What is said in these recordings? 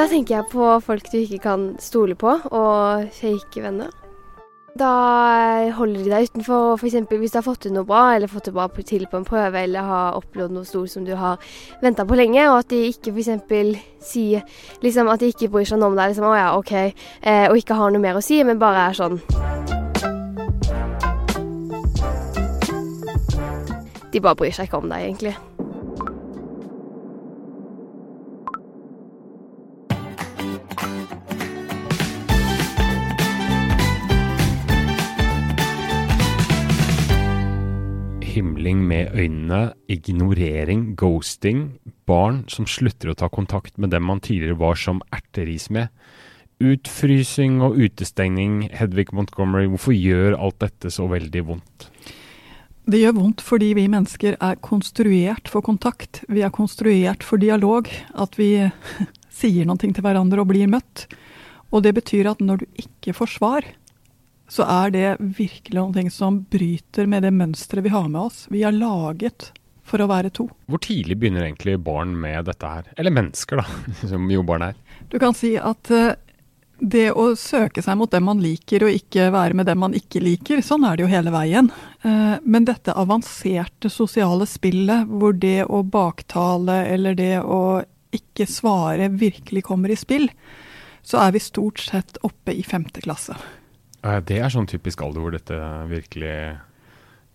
Da tenker jeg på folk du ikke kan stole på, og fake venner. Da holder de deg utenfor, f.eks. hvis du har fått til noe bra, eller fått det bra til på en prøve, eller har opplevd noe stort som du har venta på lenge, og at de ikke f.eks. sier liksom at de ikke bryr seg noe om deg, liksom ja, okay. eh, og ikke har noe mer å si, men bare er sånn De bare bryr seg ikke om deg, egentlig. Himling med øynene, ignorering, ghosting, barn som slutter å ta kontakt med dem man tidligere var som erteris med, utfrysing og utestengning. Hedvig Montgomery, hvorfor gjør alt dette så veldig vondt? Det gjør vondt fordi vi mennesker er konstruert for kontakt. Vi er konstruert for dialog. At vi sier noe til hverandre og blir møtt. Og det betyr at når du ikke får svar, så er det virkelig noe som bryter med det mønsteret vi har med oss. Vi er laget for å være to. Hvor tidlig begynner egentlig barn med dette her? Eller mennesker, da, som jo barn er. Du kan si at uh, det å søke seg mot dem man liker, og ikke være med dem man ikke liker, sånn er det jo hele veien. Uh, men dette avanserte sosiale spillet, hvor det å baktale eller det å ikke svare virkelig kommer i spill, så er vi stort sett oppe i femte klasse. Det er sånn typisk alder hvor dette virkelig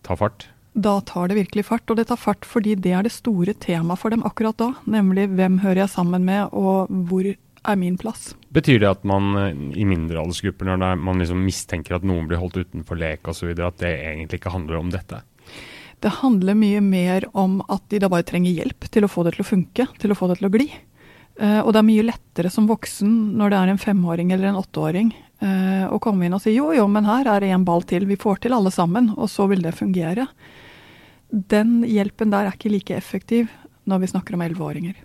tar fart? Da tar det virkelig fart, og det tar fart fordi det er det store temaet for dem akkurat da. Nemlig hvem hører jeg sammen med, og hvor er min plass. Betyr det at man eh, i mindre aldersgrupper, når man liksom mistenker at noen blir holdt utenfor lek osv., at det egentlig ikke handler om dette? Det handler mye mer om at de da bare trenger hjelp til å få det til å funke, til å få det til å gli. Uh, og det er mye lettere som voksen når det er en femåring eller en åtteåring Uh, og komme inn og si jo, jo, men her er det en ball til, vi får til alle sammen, og så vil det fungere. Den hjelpen der er ikke like effektiv når vi snakker om elleveåringer.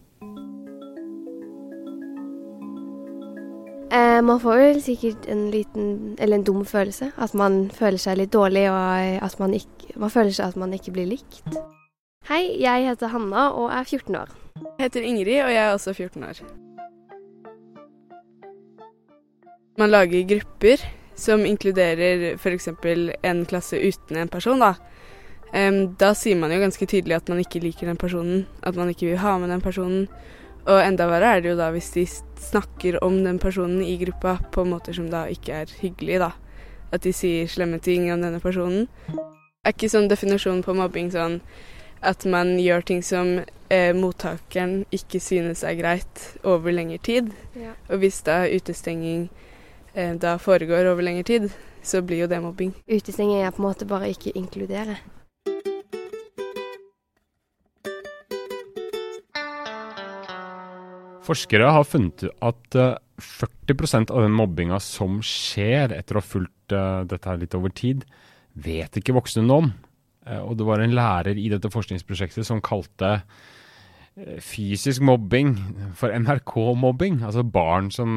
Eh, man får vel sikkert en liten, eller en dum følelse. At man føler seg litt dårlig, og at man, ikke, man føler seg at man ikke blir likt. Hei, jeg heter Hanna og er 14 år. Jeg heter Ingrid, og jeg er også 14 år. Man lager grupper som inkluderer f.eks. en klasse uten en person, da. Da sier man jo ganske tydelig at man ikke liker den personen, at man ikke vil ha med den personen. Og enda verre er det jo da hvis de snakker om den personen i gruppa på måter som da ikke er hyggelig, da. At de sier slemme ting om denne personen. Er ikke sånn definisjon på mobbing sånn at man gjør ting som eh, mottakeren ikke synes er greit over lengre tid. Ja. Og hvis da utestenging da foregår over lengre tid, så blir jo det mobbing. Utestenging er på en måte bare ikke inkludere. Forskere har funnet at 40 eh, av den mobbinga som skjer etter å ha fulgt eh, dette her litt over tid, vet ikke voksne noe om. Og det var en lærer i dette forskningsprosjektet som kalte Eh, fysisk mobbing for NRK-mobbing. Altså barn som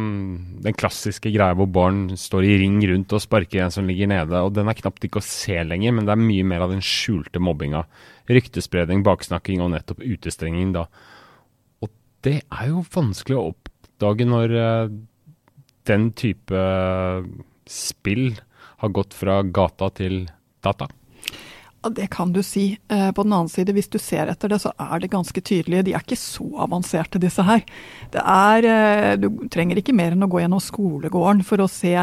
Den klassiske greia hvor barn står i ring rundt og sparker en som ligger nede. og Den er knapt ikke å se lenger, men det er mye mer av den skjulte mobbinga. Ryktespredning, baksnakking og nettopp utestenging, da. Og det er jo vanskelig å oppdage når uh, den type spill har gått fra gata til data. Det kan du si. Eh, på den annen side, hvis du ser etter det, så er det ganske tydelig. De er ikke så avanserte, disse her. Det er, eh, Du trenger ikke mer enn å gå gjennom skolegården for å se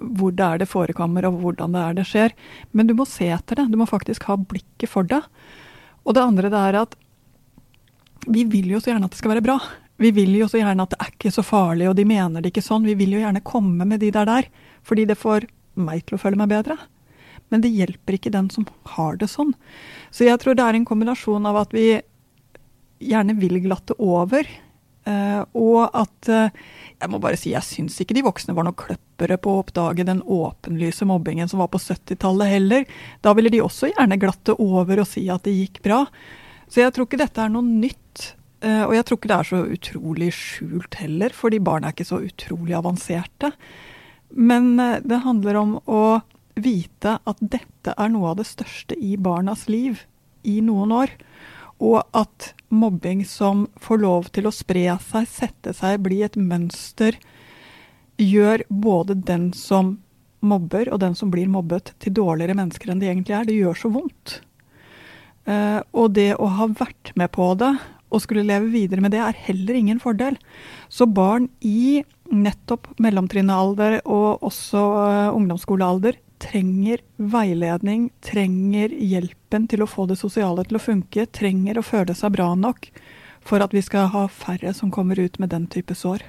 hvor det er det forekommer og hvordan det er det skjer. Men du må se etter det. Du må faktisk ha blikket for det. Og det andre det er at vi vil jo så gjerne at det skal være bra. Vi vil jo så gjerne at det er ikke så farlig, og de mener det ikke sånn. Vi vil jo gjerne komme med de der der, fordi det får meg til å føle meg bedre men det hjelper ikke den som har det sånn. Så jeg tror det er en kombinasjon av at vi gjerne vil glatte over, uh, og at uh, Jeg må bare si, jeg syns ikke de voksne var noe kløppere på å oppdage den åpenlyse mobbingen som var på 70-tallet heller. Da ville de også gjerne glatte over og si at det gikk bra. Så jeg tror ikke dette er noe nytt. Uh, og jeg tror ikke det er så utrolig skjult heller, fordi barn er ikke så utrolig avanserte. Men det handler om å vite at dette er noe av det største i barnas liv i noen år. og at mobbing som får lov til å spre seg, sette seg, bli et mønster, gjør både den som mobber og den som blir mobbet, til dårligere mennesker enn de egentlig er. Det gjør så vondt. Uh, og det å ha vært med på det og skulle leve videre med det, er heller ingen fordel. Så barn i nettopp mellomtrinnealder og også uh, ungdomsskolealder trenger veiledning, trenger hjelpen til å få det sosiale til å funke, trenger å føle seg bra nok for at vi skal ha færre som kommer ut med den type sår.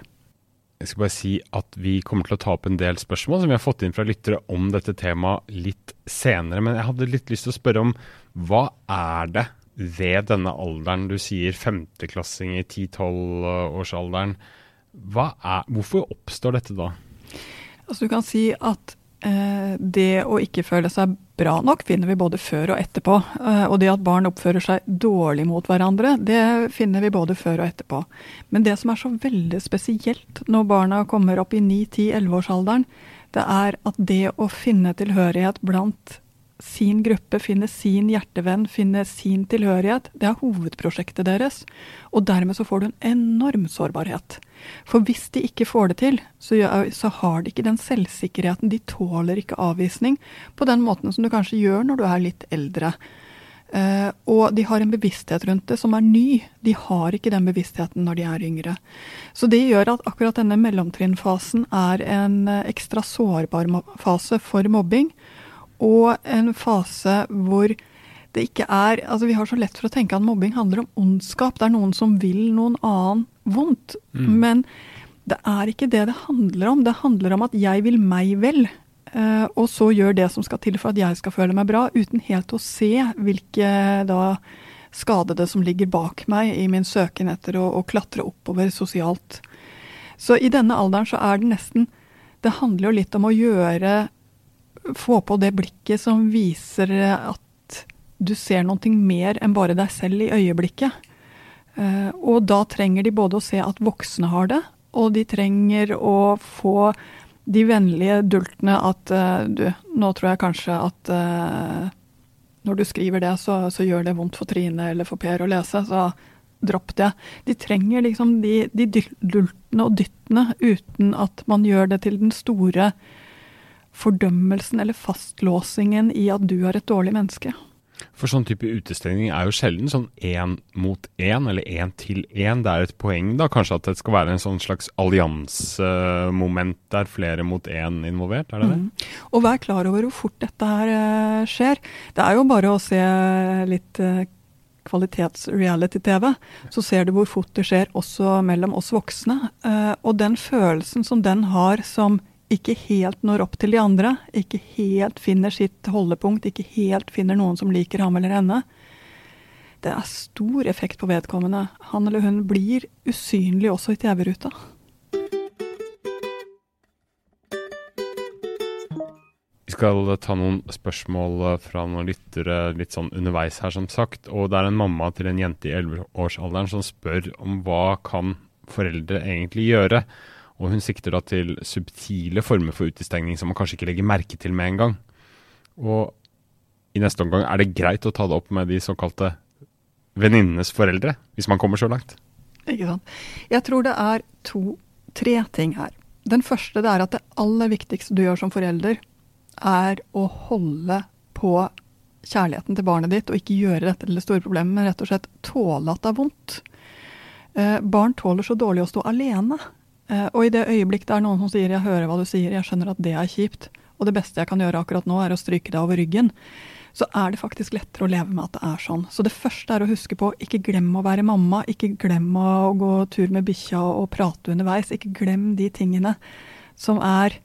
Jeg skal bare si at Vi kommer til å ta opp en del spørsmål som vi har fått inn fra lyttere om dette temaet litt senere. Men jeg hadde litt lyst til å spørre om hva er det ved denne alderen, du sier femteklassing i 10-12-årsalderen, hvorfor oppstår dette da? Altså Du kan si at det å ikke føle seg bra nok finner vi både før og etterpå. Eh, og det at barn oppfører seg dårlig mot hverandre, det finner vi både før og etterpå. Men det som er så veldig spesielt når barna kommer opp i 9-10-11-årsalderen, det er at det å finne tilhørighet blant sin gruppe, finne sin hjertevenn, finne sin tilhørighet. Det er hovedprosjektet deres. Og dermed så får du en enorm sårbarhet. For hvis de ikke får det til, så, har de ikke den selvsikkerheten. De tåler ikke avvisning på den måten som du kanskje gjør når du er litt eldre. Uh, og de har en bevissthet rundt det som er ny. De har ikke den bevisstheten når de er yngre. Så det gjør at akkurat denne mellomtrinnfasen er en ekstra sårbar fase for mobbing og en fase hvor det ikke er altså Vi har så lett for å tenke at mobbing handler om ondskap. Det er noen som vil noen annen vondt. Mm. Men det er ikke det det handler om. Det handler om at jeg vil meg vel. Uh, og så gjør det som skal til for at jeg skal føle meg bra, uten helt å se hvilke da skadede som ligger bak meg i min søken etter å, å klatre oppover sosialt. Så i denne alderen så er det nesten Det handler jo litt om å gjøre få på det blikket som viser at du ser noe mer enn bare deg selv i øyeblikket. Eh, og da trenger de både å se at voksne har det, og de trenger å få de vennlige dultene at eh, du, nå tror jeg kanskje at når du skriver det, så, så, gjør det vondt for Trine eller for Per å lese, så dropp det. De trenger liksom de, de dultene og dyttene uten at man gjør det til den store fordømmelsen eller fastlåsingen i at du er et dårlig menneske. For sånn type utestengning er jo sjelden sånn én mot én, eller én til én. Det er et poeng da, kanskje at det skal være en sånn slags alliansemoment der flere mot én involvert, er det det? Mm. Og vær klar over hvor fort dette her uh, skjer. Det er jo bare å se litt uh, kvalitets-reality-TV, så ser du hvor fort det skjer også mellom oss voksne. Uh, og den følelsen som den har som ikke helt når opp til de andre, ikke helt finner sitt holdepunkt, ikke helt finner noen som liker ham eller henne. Det er stor effekt på vedkommende. Han eller hun blir usynlig også i TV-ruta. Vi skal ta noen spørsmål fra noen lyttere litt sånn underveis her, som sagt. Og det er en mamma til en jente i 11-årsalderen som spør om hva kan foreldre egentlig gjøre og hun sikter da til subtile former for utestengning som man kanskje ikke legger merke til med en gang. Og i neste omgang er det greit å ta det opp med de såkalte venninnenes foreldre, hvis man kommer så langt. Ikke sant. Jeg tror det er to, tre ting her. Den første det er at det aller viktigste du gjør som forelder, er å holde på kjærligheten til barnet ditt, og ikke gjøre dette til det store problemet, men rett og slett tåle at det er vondt. Eh, barn tåler så dårlig å stå alene. Eh, og i det øyeblikk det er noen som sier 'jeg hører hva du sier, jeg skjønner at det er kjipt', og det beste jeg kan gjøre akkurat nå er å stryke deg over ryggen, så er det faktisk lettere å leve med at det er sånn. Så det første er å huske på ikke glem å være mamma, ikke glem å gå tur med bikkja og prate underveis. Ikke glem de tingene som er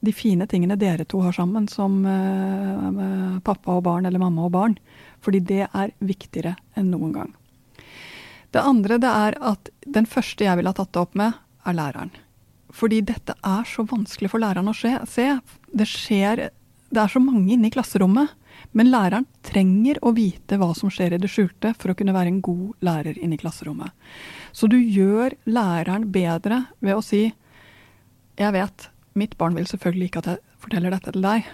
de fine tingene dere to har sammen som uh, pappa og barn eller mamma og barn. Fordi det er viktigere enn noen gang. Det andre det er at den første jeg ville ha tatt det opp med, er læreren. Fordi dette er så vanskelig for læreren å se. Det skjer Det er så mange inne i klasserommet. Men læreren trenger å vite hva som skjer i det skjulte for å kunne være en god lærer inne i klasserommet. Så du gjør læreren bedre ved å si Jeg vet, mitt barn vil selvfølgelig ikke at jeg forteller dette til deg,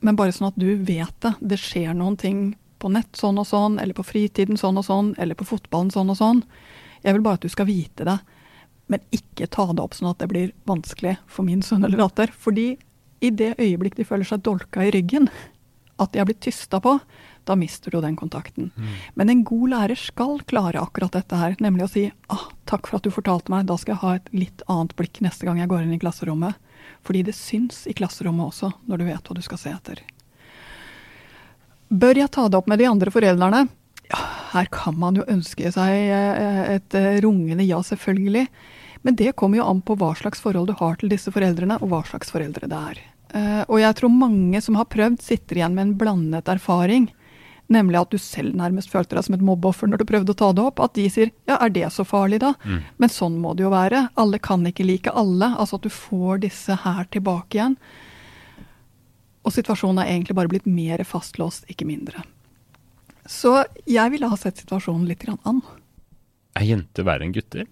men bare sånn at du vet det. Det skjer noen ting på nett sånn og sånn, eller på fritiden sånn og sånn, eller på fotballen sånn og sånn. Jeg vil bare at du skal vite det. Men ikke ta det opp sånn at det blir vanskelig for min sønn eller datter. Fordi i det øyeblikk de føler seg dolka i ryggen, at de har blitt tysta på, da mister du den kontakten. Mm. Men en god lærer skal klare akkurat dette her, nemlig å si ah, 'takk for at du fortalte meg, da skal jeg ha et litt annet blikk neste gang jeg går inn i klasserommet'. Fordi det syns i klasserommet også, når du vet hva du skal se etter. Bør jeg ta det opp med de andre foreldrene? Ja, her kan man jo ønske seg eh, et eh, rungende ja, selvfølgelig. Men det kommer jo an på hva slags forhold du har til disse foreldrene, og hva slags foreldre det er. Eh, og jeg tror mange som har prøvd, sitter igjen med en blandet erfaring. Nemlig at du selv nærmest følte deg som et mobbeoffer når du prøvde å ta det opp. At de sier ja, er det så farlig da? Mm. Men sånn må det jo være. Alle kan ikke like alle. Altså at du får disse her tilbake igjen. Og situasjonen er egentlig bare blitt mer fastlåst, ikke mindre. Så jeg ville ha sett situasjonen litt an. Er jenter verre enn gutter?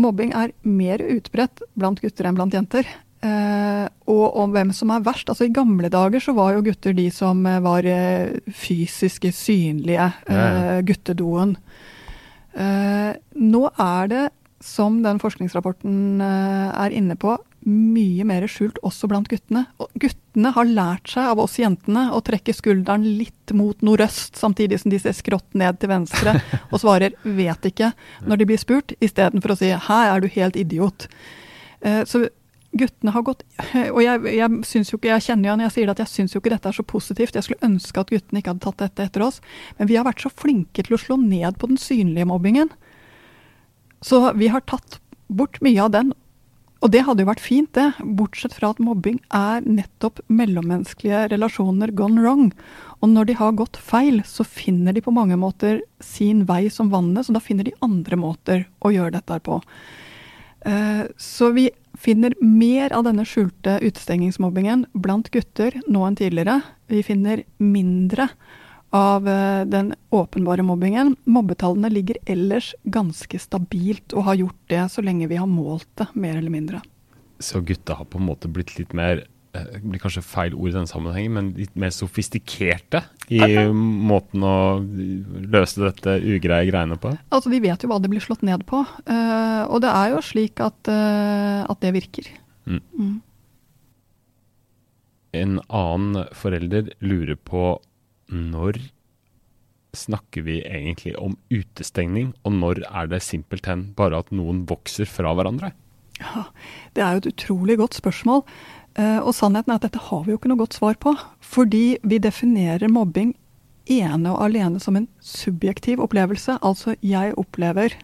Mobbing er mer utbredt blant gutter enn blant jenter. Uh, og om hvem som er verst. Altså I gamle dager så var jo gutter de som eh, var uh, fysiske, synlige. Uh, guttedoen. Eh, nå er det, som den forskningsrapporten eh, er inne på, mye mer skjult også blant guttene. Og guttene har lært seg av oss jentene å trekke skulderen litt mot nordøst, samtidig som de ser skrått ned til venstre og svarer 'vet ikke' når de blir spurt, istedenfor å si 'her er du helt idiot'. Eh, så guttene har gått Og jeg, jeg, jo ikke, jeg kjenner jo når jeg sier det at jeg syns jo ikke dette er så positivt. Jeg skulle ønske at guttene ikke hadde tatt dette etter oss. Men vi har vært så flinke til å slå ned på den synlige mobbingen. Så vi har tatt bort mye av den og det hadde jo vært fint, det, bortsett fra at mobbing er nettopp mellommenneskelige relasjoner gone wrong. Og når de har gått feil, så finner de på mange måter sin vei som vannet, så da finner de andre måter å gjøre dette på. Eh, så vi finner mer av denne skjulte utestengingsmobbingen blant gutter nå enn tidligere. Vi finner mindre av eh, den åpenbare mobbingen. Mobbetallene ligger ellers ganske stabilt, og har gjort det så lenge vi har målt det, mer eller mindre. Så gutta har på en måte blitt litt mer det eh, blir kanskje feil ord i denne sammenhengen, men litt mer sofistikerte i måten å løse dette ugreie greiene på? Altså, De vet jo hva det blir slått ned på. Uh, og det er jo slik at, at det virker. Mm. Mm. En annen forelder lurer på når snakker vi egentlig om utestengning, og når er det simpelthen bare at noen vokser fra hverandre? Ja, Det er jo et utrolig godt spørsmål. Eh, og sannheten er at dette har vi jo ikke noe godt svar på. Fordi vi definerer mobbing ene og alene som en subjektiv opplevelse. Altså jeg opplever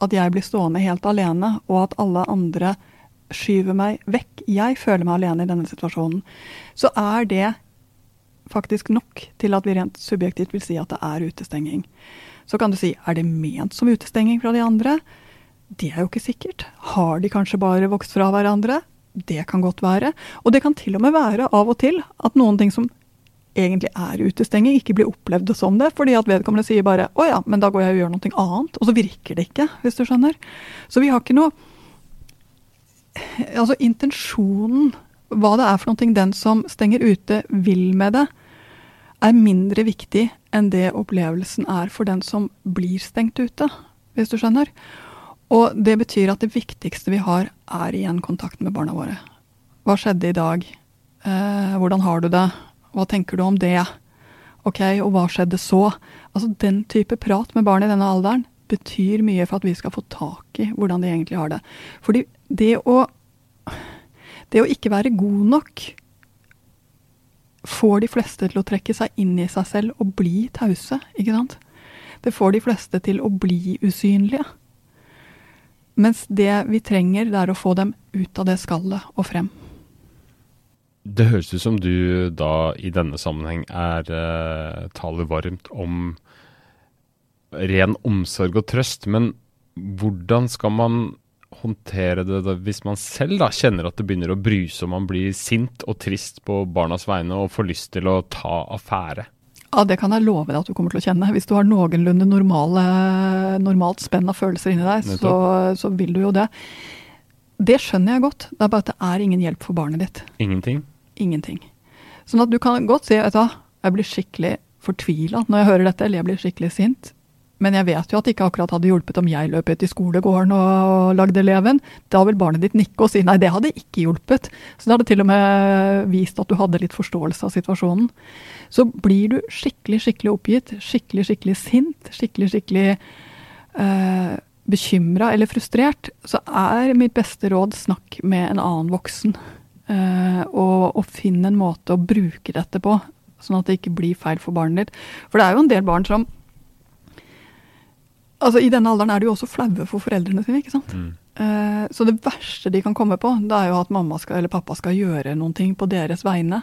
at jeg blir stående helt alene, og at alle andre skyver meg vekk. Jeg føler meg alene i denne situasjonen. Så er det faktisk nok til at vi rent subjektivt vil si at det er utestenging. Så kan du si er det ment som utestenging fra de andre? Det er jo ikke sikkert. Har de kanskje bare vokst fra hverandre? Det kan godt være. Og det kan til og med være av og til at noen ting som egentlig er utestenging, ikke blir opplevd som det, fordi at vedkommende sier bare 'Å ja, men da går jeg og gjør noe annet', og så virker det ikke, hvis du skjønner. Så vi har ikke noe Altså, intensjonen hva det er for noe den som stenger ute, vil med det, er mindre viktig enn det opplevelsen er for den som blir stengt ute, hvis du skjønner. Og det betyr at det viktigste vi har, er igjen kontakt med barna våre. Hva skjedde i dag? Eh, hvordan har du det? Hva tenker du om det? Ok, og hva skjedde så? Altså Den type prat med barn i denne alderen betyr mye for at vi skal få tak i hvordan de egentlig har det. Fordi det å det å ikke være god nok får de fleste til å trekke seg inn i seg selv og bli tause, ikke sant? Det får de fleste til å bli usynlige. Mens det vi trenger, det er å få dem ut av det skallet og frem. Det høres ut som du da i denne sammenheng er uh, taler varmt om ren omsorg og trøst, men hvordan skal man håndtere det da, hvis man selv da kjenner at det begynner å bruse og man blir sint og trist på barnas vegne og får lyst til å ta affære? Ja, Det kan jeg love deg at du kommer til å kjenne. Hvis du har noenlunde normale, normalt spenn av følelser inni deg, så, så, vil du jo det. Det skjønner jeg godt. Det er bare at det er ingen hjelp for barnet ditt. Ingenting? Ingenting. Sånn at du kan godt si vet du jeg blir skikkelig fortvila når jeg hører dette, eller jeg blir skikkelig sint. Men jeg vet jo at det ikke akkurat hadde hjulpet om jeg løp ut i skolegården og lagde eleven. Da vil barnet ditt nikke og si nei, det hadde ikke hjulpet. Så det hadde til og med vist at du hadde litt forståelse av situasjonen. Så blir du skikkelig, skikkelig oppgitt, skikkelig, skikkelig sint, skikkelig, skikkelig eh, bekymra eller frustrert, så er mitt beste råd snakk med en annen voksen. Eh, og, og finn en måte å bruke dette på, sånn at det ikke blir feil for barnet ditt. For det er jo en del barn som Altså, I denne alderen er de jo også flaue for foreldrene sine. ikke sant? Mm. Uh, så det verste de kan komme på, det er jo at mamma skal, eller pappa skal gjøre noen ting på deres vegne.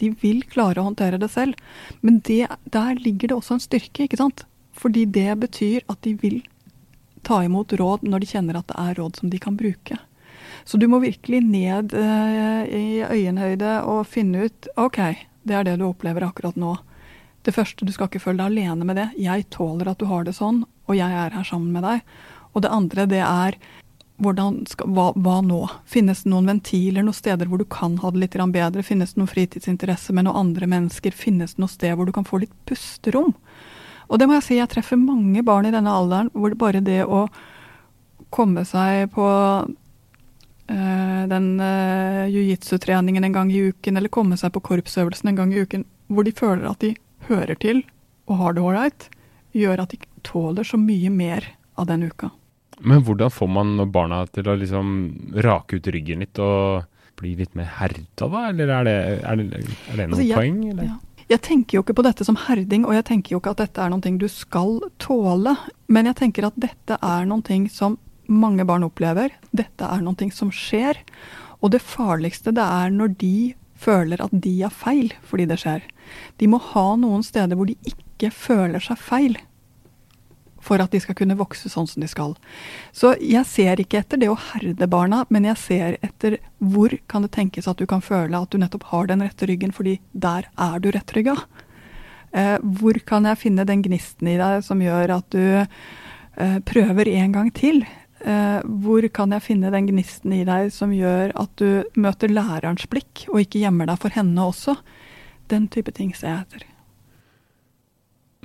De vil klare å håndtere det selv. Men det, der ligger det også en styrke, ikke sant? Fordi det betyr at de vil ta imot råd når de kjenner at det er råd som de kan bruke. Så du må virkelig ned uh, i øyenhøyde og finne ut OK, det er det du opplever akkurat nå. Det første, du skal ikke føle deg alene med det. Jeg tåler at du har det sånn, og jeg er her sammen med deg. Og det andre, det er skal, hva, hva, nå? Finnes det noen ventiler, noen steder hvor du kan ha det litt bedre? Finnes det noen fritidsinteresse med noen andre mennesker? Finnes det noe sted hvor du kan få litt pusterom? Og det må jeg si, jeg treffer mange barn i denne alderen hvor det bare det å komme seg på øh, den øh, jiu-jitsu-treningen en gang i uken, eller komme seg på korpsøvelsen en gang i uken, hvor de føler at de hører til og har det ålreit, gjør at de tåler så mye mer av den uka. Men hvordan får man barna til å liksom rake ut ryggen litt og bli litt mer herda, da? Eller er det, er det, er det noen altså, jeg, poeng? Ja. Jeg tenker jo ikke på dette som herding, og jeg tenker jo ikke at dette er noe du skal tåle. Men jeg tenker at dette er noe som mange barn opplever. Dette er noe som skjer. Og det farligste det er når de føler at de har feil fordi det skjer. De må ha noen steder hvor de ikke føler seg feil for at de skal kunne vokse sånn som de skal. Så jeg ser ikke etter det å herde barna, men jeg ser etter hvor kan det tenkes at du kan føle at du nettopp har den rette ryggen, fordi der er du rettrygga. Eh, hvor kan jeg finne den gnisten i deg som gjør at du eh, prøver en gang til? Eh, hvor kan jeg finne den gnisten i deg som gjør at du møter lærerens blikk, og ikke gjemmer deg for henne også? Den type ting ser jeg etter.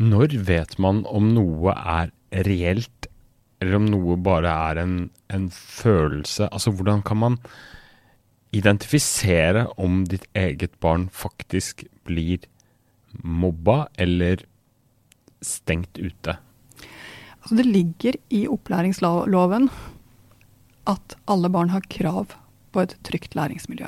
Når vet man om noe er reelt, eller om noe bare er en, en følelse? Altså, hvordan kan man identifisere om ditt eget barn faktisk blir mobba eller stengt ute? Altså, det ligger i opplæringsloven at alle barn har krav på et trygt læringsmiljø.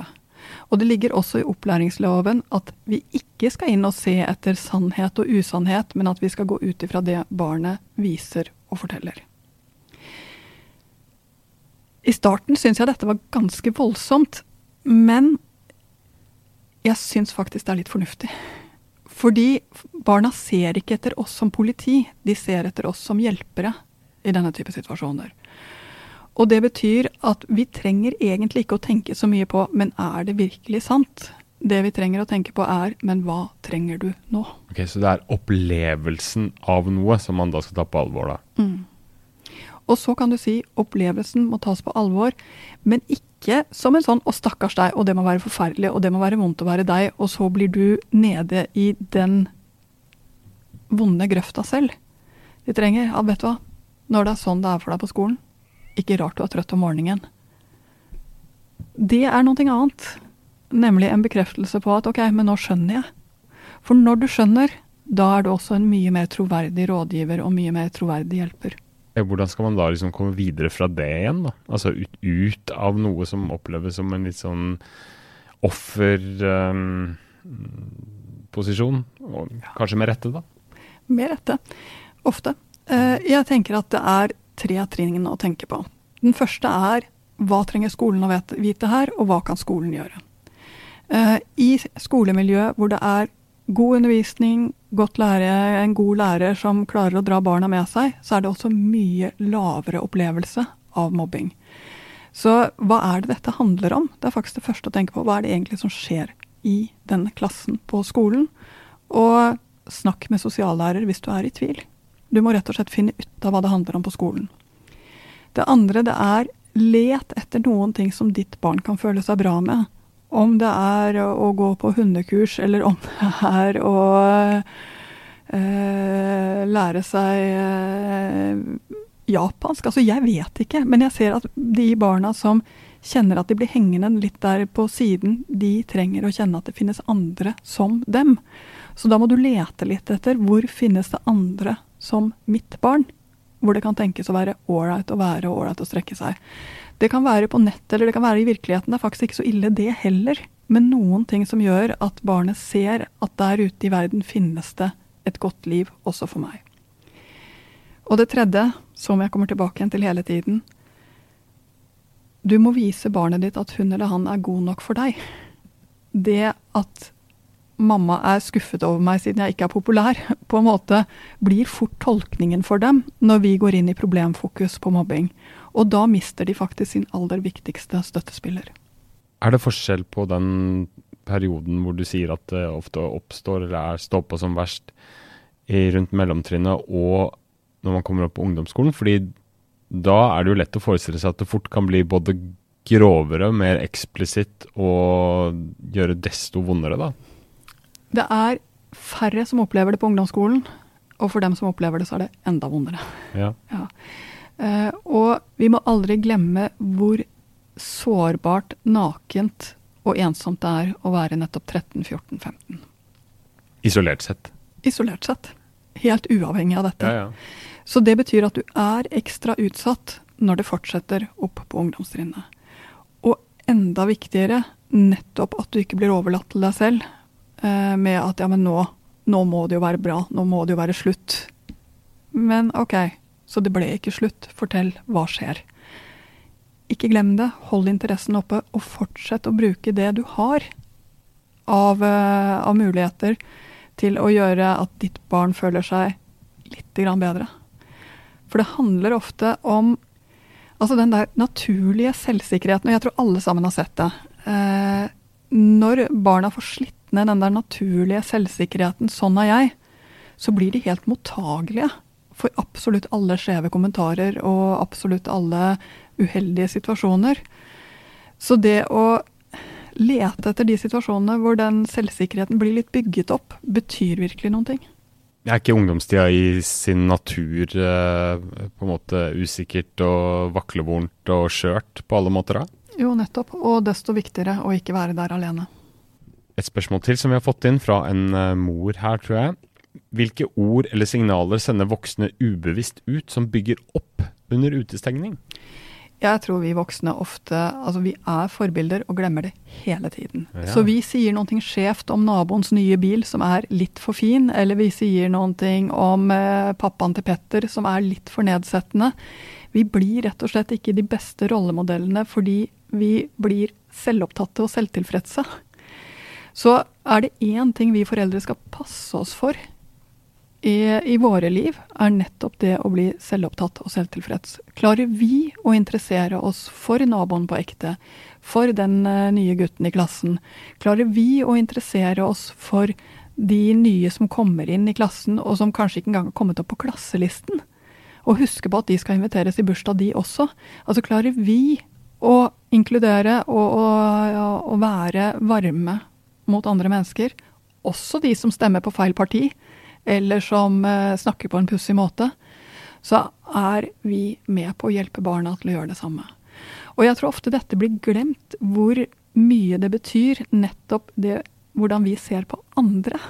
Og det ligger også i opplæringsloven at vi ikke skal inn og se etter sannhet og usannhet, men at vi skal gå ut ifra det barnet viser og forteller. I starten syns jeg dette var ganske voldsomt, men jeg syns faktisk det er litt fornuftig. Fordi barna ser ikke etter oss som politi, de ser etter oss som hjelpere i denne type situasjoner. Og det betyr at vi trenger egentlig ikke å tenke så mye på men er det virkelig sant? Det vi trenger å tenke på er men hva trenger du nå? Ok, Så det er opplevelsen av noe som man da skal ta på alvor, da? Mm. Og så kan du si opplevelsen må tas på alvor, men ikke som en sånn 'å, stakkars deg', og det må være forferdelig, og det må være vondt å være deg, og så blir du nede i den vonde grøfta selv. De trenger, ja, vet du hva, når det er sånn det er for deg på skolen, ikke rart du er trøtt om morgenen. Det er noe annet. Nemlig en bekreftelse på at ok, men nå skjønner jeg. For når du skjønner, da er du også en mye mer troverdig rådgiver og mye mer troverdig hjelper. Hvordan skal man da liksom komme videre fra det igjen? da? Altså ut, ut av noe som oppleves som en litt sånn offerposisjon? Um, og kanskje med rette, da? Med rette. Ofte. Uh, jeg tenker at det er tre trinnene å tenke på. Den første er hva trenger skolen å vite her, og hva kan skolen gjøre? Uh, I skolemiljøet hvor det er god undervisning, godt lære, en god lærer som klarer å dra barna med seg, så er det også mye lavere opplevelse av mobbing. Så hva er det dette handler om? Det er faktisk det første å tenke på. Hva er det egentlig som skjer i denne klassen på skolen? Og snakk med sosiallærer hvis du er i tvil. Du må rett og slett finne ut av hva det handler om på skolen. Det andre det er let etter noen ting som ditt barn kan føle seg bra med. Om det er å gå på hundekurs, eller om det er å eh, lære seg eh, japansk. Altså, jeg vet ikke, men jeg ser at de barna som kjenner at de blir hengende litt der på siden, de trenger å kjenne at det finnes andre som dem. Så da må du lete litt etter hvor finnes det andre som mitt barn, hvor det kan tenkes å være ålreit å være og ålreit å strekke seg. Det kan være på nett, eller det kan være i virkeligheten. Det er faktisk ikke så ille, det heller. Men noen ting som gjør at barnet ser at der ute i verden finnes det et godt liv også for meg. Og det tredje, som jeg kommer tilbake igjen til hele tiden, du må vise barnet ditt at hun eller han er god nok for deg. Det at mamma er skuffet over meg siden jeg ikke er populær, på en måte blir fort tolkningen for dem når vi går inn i problemfokus på mobbing. Og da mister de faktisk sin aller viktigste støttespiller. Er det forskjell på den perioden hvor du sier at det ofte oppstår eller er står på som verst i rundt mellomtrinnet, og når man kommer opp på ungdomsskolen? Fordi da er det jo lett å forestille seg at det fort kan bli både grovere, mer eksplisitt og gjøre desto vondere, da. Det er færre som opplever det på ungdomsskolen, og for dem som opplever det, så er det enda vondere. Ja. Ja. Eh, og vi må aldri glemme hvor sårbart, nakent og ensomt det er å være nettopp 13-14-15. Isolert sett. Isolert sett. Helt uavhengig av dette. Ja, ja. Så det betyr at du er ekstra utsatt når det fortsetter opp på ungdomstrinnet. Og enda viktigere, nettopp at du ikke blir overlatt til deg selv eh, med at ja, men nå, nå må det jo være bra, nå må det jo være slutt. Men OK, så det ble ikke slutt. Fortell, hva skjer? Ikke glem det, hold interessen oppe, og fortsett å bruke det du har av, eh, av muligheter til å gjøre at ditt barn føler seg litt bedre. For det handler ofte om altså den der naturlige selvsikkerheten, og jeg tror alle sammen har sett det. Eh, når barna får slitt ned den der naturlige selvsikkerheten, sånn er jeg, så blir de helt mottagelige for absolutt alle skjeve kommentarer og absolutt alle uheldige situasjoner. Så det å lete etter de situasjonene hvor den selvsikkerheten blir litt bygget opp, betyr virkelig noen ting. Er ikke ungdomstida i sin natur eh, på en måte usikkert og vaklevorent og skjørt på alle måter da? Jo, nettopp. Og desto viktigere å ikke være der alene. Et spørsmål til som vi har fått inn fra en eh, mor her, tror jeg. Hvilke ord eller signaler sender voksne ubevisst ut som bygger opp under utestengning? Jeg tror vi voksne ofte altså vi er forbilder og glemmer det hele tiden. Ja. Så vi sier noe skjevt om naboens nye bil som er litt for fin, eller vi sier noe om eh, pappaen til Petter som er litt for nedsettende. Vi blir rett og slett ikke de beste rollemodellene fordi vi blir selvopptatte og selvtilfredse. Så er det én ting vi foreldre skal passe oss for i, i våre liv, er nettopp det å bli selvopptatt og selvtilfreds. Klarer vi å interessere oss for naboen på ekte, for den eh, nye gutten i klassen? Klarer vi å interessere oss for de nye som kommer inn i klassen, og som kanskje ikke engang har kommet opp på klasselisten? Og huske på at de skal inviteres i bursdag, de også. Altså klarer vi å inkludere og, og, og være varme mot andre mennesker, også de som stemmer på feil parti, eller som eh, snakker på en pussig måte, så er vi med på å hjelpe barna til å gjøre det samme. Og jeg tror ofte dette blir glemt, hvor mye det betyr nettopp det hvordan vi ser på andre.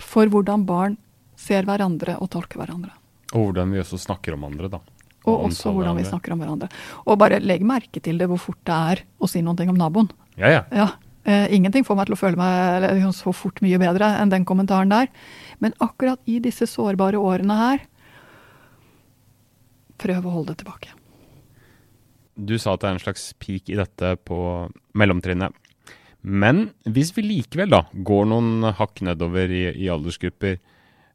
For hvordan barn ser hverandre og tolker hverandre. Og hvordan vi også snakker om andre, da. Og også hvordan vi snakker om hverandre. Og bare legg merke til det hvor fort det er å si noe om naboen. Ja, ja. Ja, Ingenting får meg til å føle meg så fort mye bedre enn den kommentaren der. Men akkurat i disse sårbare årene her, prøv å holde det tilbake. Du sa at det er en slags peak i dette på mellomtrinnet. Men hvis vi likevel da går noen hakk nedover i, i aldersgrupper,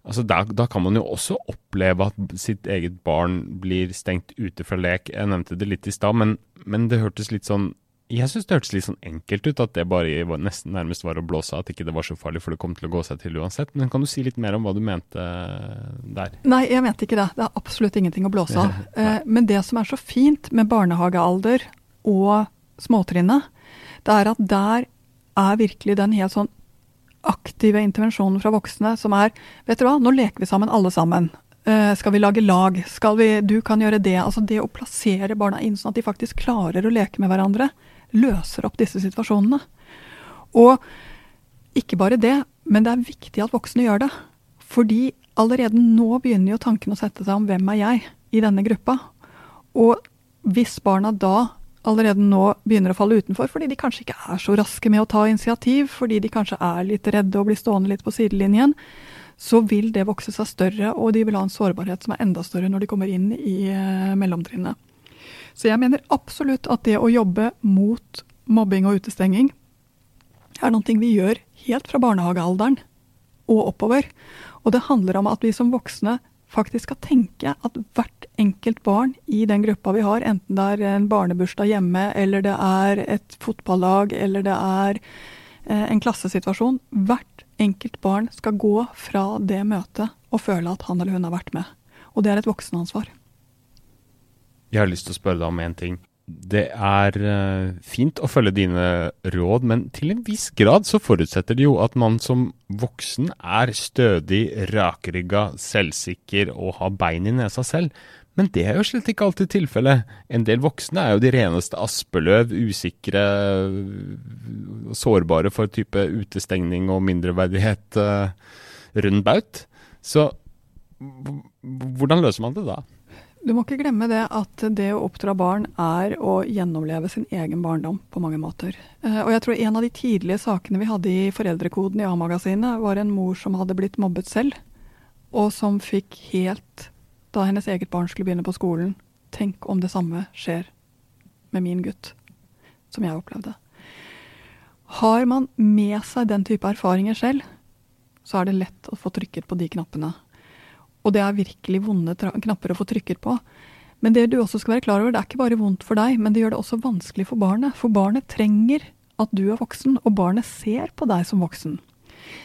altså da, da kan man jo også oppleve at sitt eget barn blir stengt ute fra lek. Jeg nevnte det litt i stad, men, men det hørtes litt sånn Jeg syns det hørtes litt sånn enkelt ut, at det bare var, nesten nærmest var å blåse av, at ikke det var så farlig, for det kom til å gå seg til uansett. Men kan du si litt mer om hva du mente der? Nei, jeg mente ikke det. Det er absolutt ingenting å blåse av. Eh, Men det som er så fint med barnehagealder og småtrinnet, det er at der er virkelig den helt sånn aktive intervensjonen fra voksne som er Vet du hva, nå leker vi sammen alle sammen. Uh, skal vi lage lag? Skal vi, du kan gjøre det. Altså det å plassere barna inn sånn at de faktisk klarer å leke med hverandre, løser opp disse situasjonene. Og ikke bare det, men det er viktig at voksne gjør det. Fordi allerede nå begynner jo tanken å sette seg om hvem er jeg i denne gruppa. Og hvis barna da allerede nå begynner å falle utenfor fordi de kanskje ikke er så raske med å ta initiativ, fordi de kanskje er litt redde og blir stående litt på sidelinjen, så vil det vokse seg større, og de vil ha en sårbarhet som er enda større når de kommer inn i eh, mellomtrinnet. Så jeg mener absolutt at det å jobbe mot mobbing og utestenging er noe vi gjør helt fra barnehagealderen og oppover. Og det handler om at vi som voksne faktisk skal tenke at hvert enkelt barn i den gruppa vi har, enten det er en barnebursdag hjemme, eller det er et fotballag, eller det er eh, en klassesituasjon Hvert enkelt barn skal gå fra det møtet og føle at han eller hun har vært med. Og det er et voksenansvar. Jeg har lyst til å spørre deg om én ting det er uh, fint å følge dine råd, men til en viss grad så forutsetter det jo at man som voksen er stødig, rakrygga, selvsikker og har bein i nesa selv. Men det er jo slett ikke alltid tilfellet. En del voksne er jo de reneste aspeløv, usikre, sårbare for type utestengning og mindreverdighet rundt rund baut. Så hvordan løser man det da? Du må ikke glemme det at det å oppdra barn er å gjennomleve sin egen barndom på mange måter. Eh, og jeg tror en av de tidlige sakene vi hadde i Foreldrekoden i A-magasinet, var en mor som hadde blitt mobbet selv, og som fikk helt, da hennes eget barn skulle begynne på skolen, tenk om det samme skjer med min gutt, som jeg opplevde. Har man med seg den type erfaringer selv, så er det lett å få trykket på de knappene og det er virkelig vonde knapper å få trykket på. Men det du også skal være klar over, det er ikke bare vondt for deg, men det gjør det også vanskelig for barnet. For barnet trenger at du er voksen, og barnet ser på deg som voksen.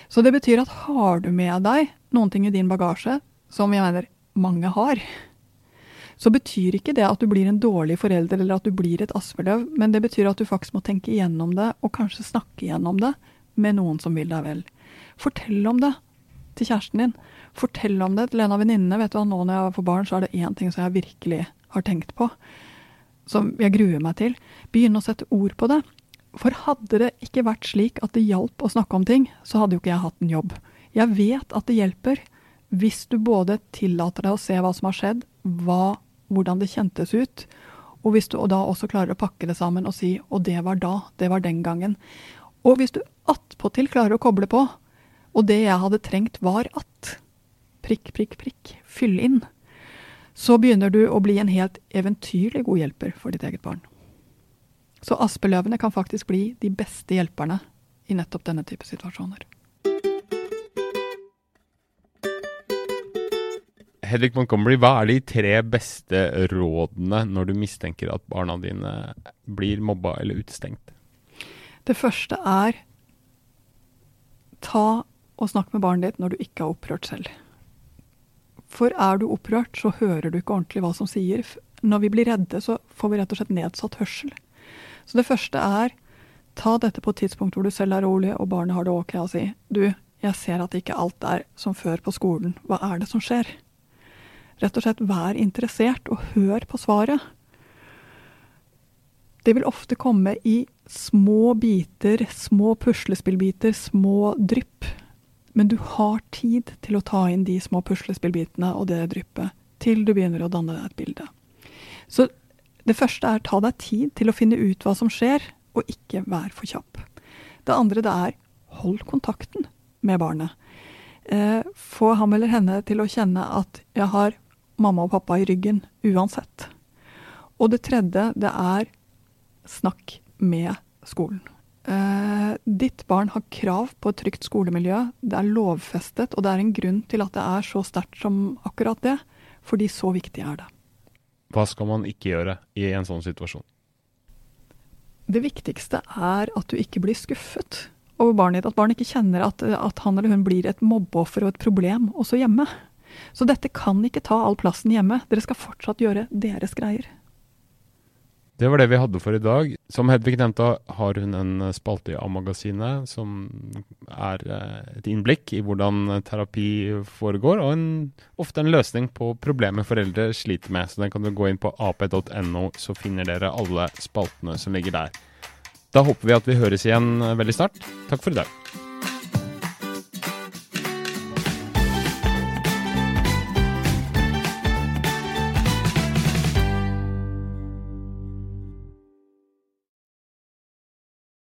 Så det betyr at har du med deg noen ting i din bagasje, som jeg mener mange har, så betyr ikke det at du blir en dårlig forelder eller at du blir et aspeløv, men det betyr at du faktisk må tenke igjennom det, og kanskje snakke igjennom det med noen som vil deg vel. Fortell om det til kjæresten din. Fortell om det til en av venninnene. Vet du hva, nå når jeg får barn, så er det én ting som jeg virkelig har tenkt på. Som jeg gruer meg til. Begynne å sette ord på det. For hadde det ikke vært slik at det hjalp å snakke om ting, så hadde jo ikke jeg hatt en jobb. Jeg vet at det hjelper hvis du både tillater deg å se hva som har skjedd, hva, hvordan det kjentes ut, og hvis du da også klarer å pakke det sammen og si 'og det var da', det var den gangen'. Og hvis du attpåtil klarer å koble på og det jeg hadde trengt, var at prikk, prikk, prikk, fyll inn. Så begynner du å bli en helt eventyrlig god hjelper for ditt eget barn. Så aspeløvene kan faktisk bli de beste hjelperne i nettopp denne type situasjoner. Hedvig Montgomery, hva er de tre beste rådene når du mistenker at barna dine blir mobba eller utestengt? Det første er ta og snakk med barnet ditt når du ikke er opprørt selv. For er du opprørt, så hører du ikke ordentlig hva som sier. Når vi blir redde, så får vi rett og slett nedsatt hørsel. Så det første er ta dette på et tidspunkt hvor du selv er rolig og barnet har det ok, og si du, jeg ser at ikke alt er som før på skolen, hva er det som skjer? Rett og slett vær interessert og hør på svaret. Det vil ofte komme i små biter, små puslespillbiter, små drypp. Men du har tid til å ta inn de små puslespillbitene og det dryppet til du begynner å danne deg et bilde. Så det første er ta deg tid til å finne ut hva som skjer, og ikke vær for kjapp. Det andre det er hold kontakten med barnet. Eh, få ham eller henne til å kjenne at jeg har mamma og pappa i ryggen uansett. Og det tredje det er snakk med skolen. Uh, ditt barn har krav på et trygt skolemiljø. Det er lovfestet, og det er en grunn til at det er så sterkt som akkurat det. Fordi så viktig er det. Hva skal man ikke gjøre i en sånn situasjon? Det viktigste er at du ikke blir skuffet over barnet ditt. At barnet ikke kjenner at, at han eller hun blir et mobbeoffer og et problem også hjemme. Så dette kan ikke ta all plassen hjemme. Dere skal fortsatt gjøre deres greier. Det var det vi hadde for i dag. Som Hedvig nevnte, har hun en spalte i A-magasinet som er eh, et innblikk i hvordan terapi foregår, og en, ofte en løsning på problemer foreldre sliter med. Så den kan du gå inn på ap.no, så finner dere alle spaltene som ligger der. Da håper vi at vi høres igjen veldig snart. Takk for i dag.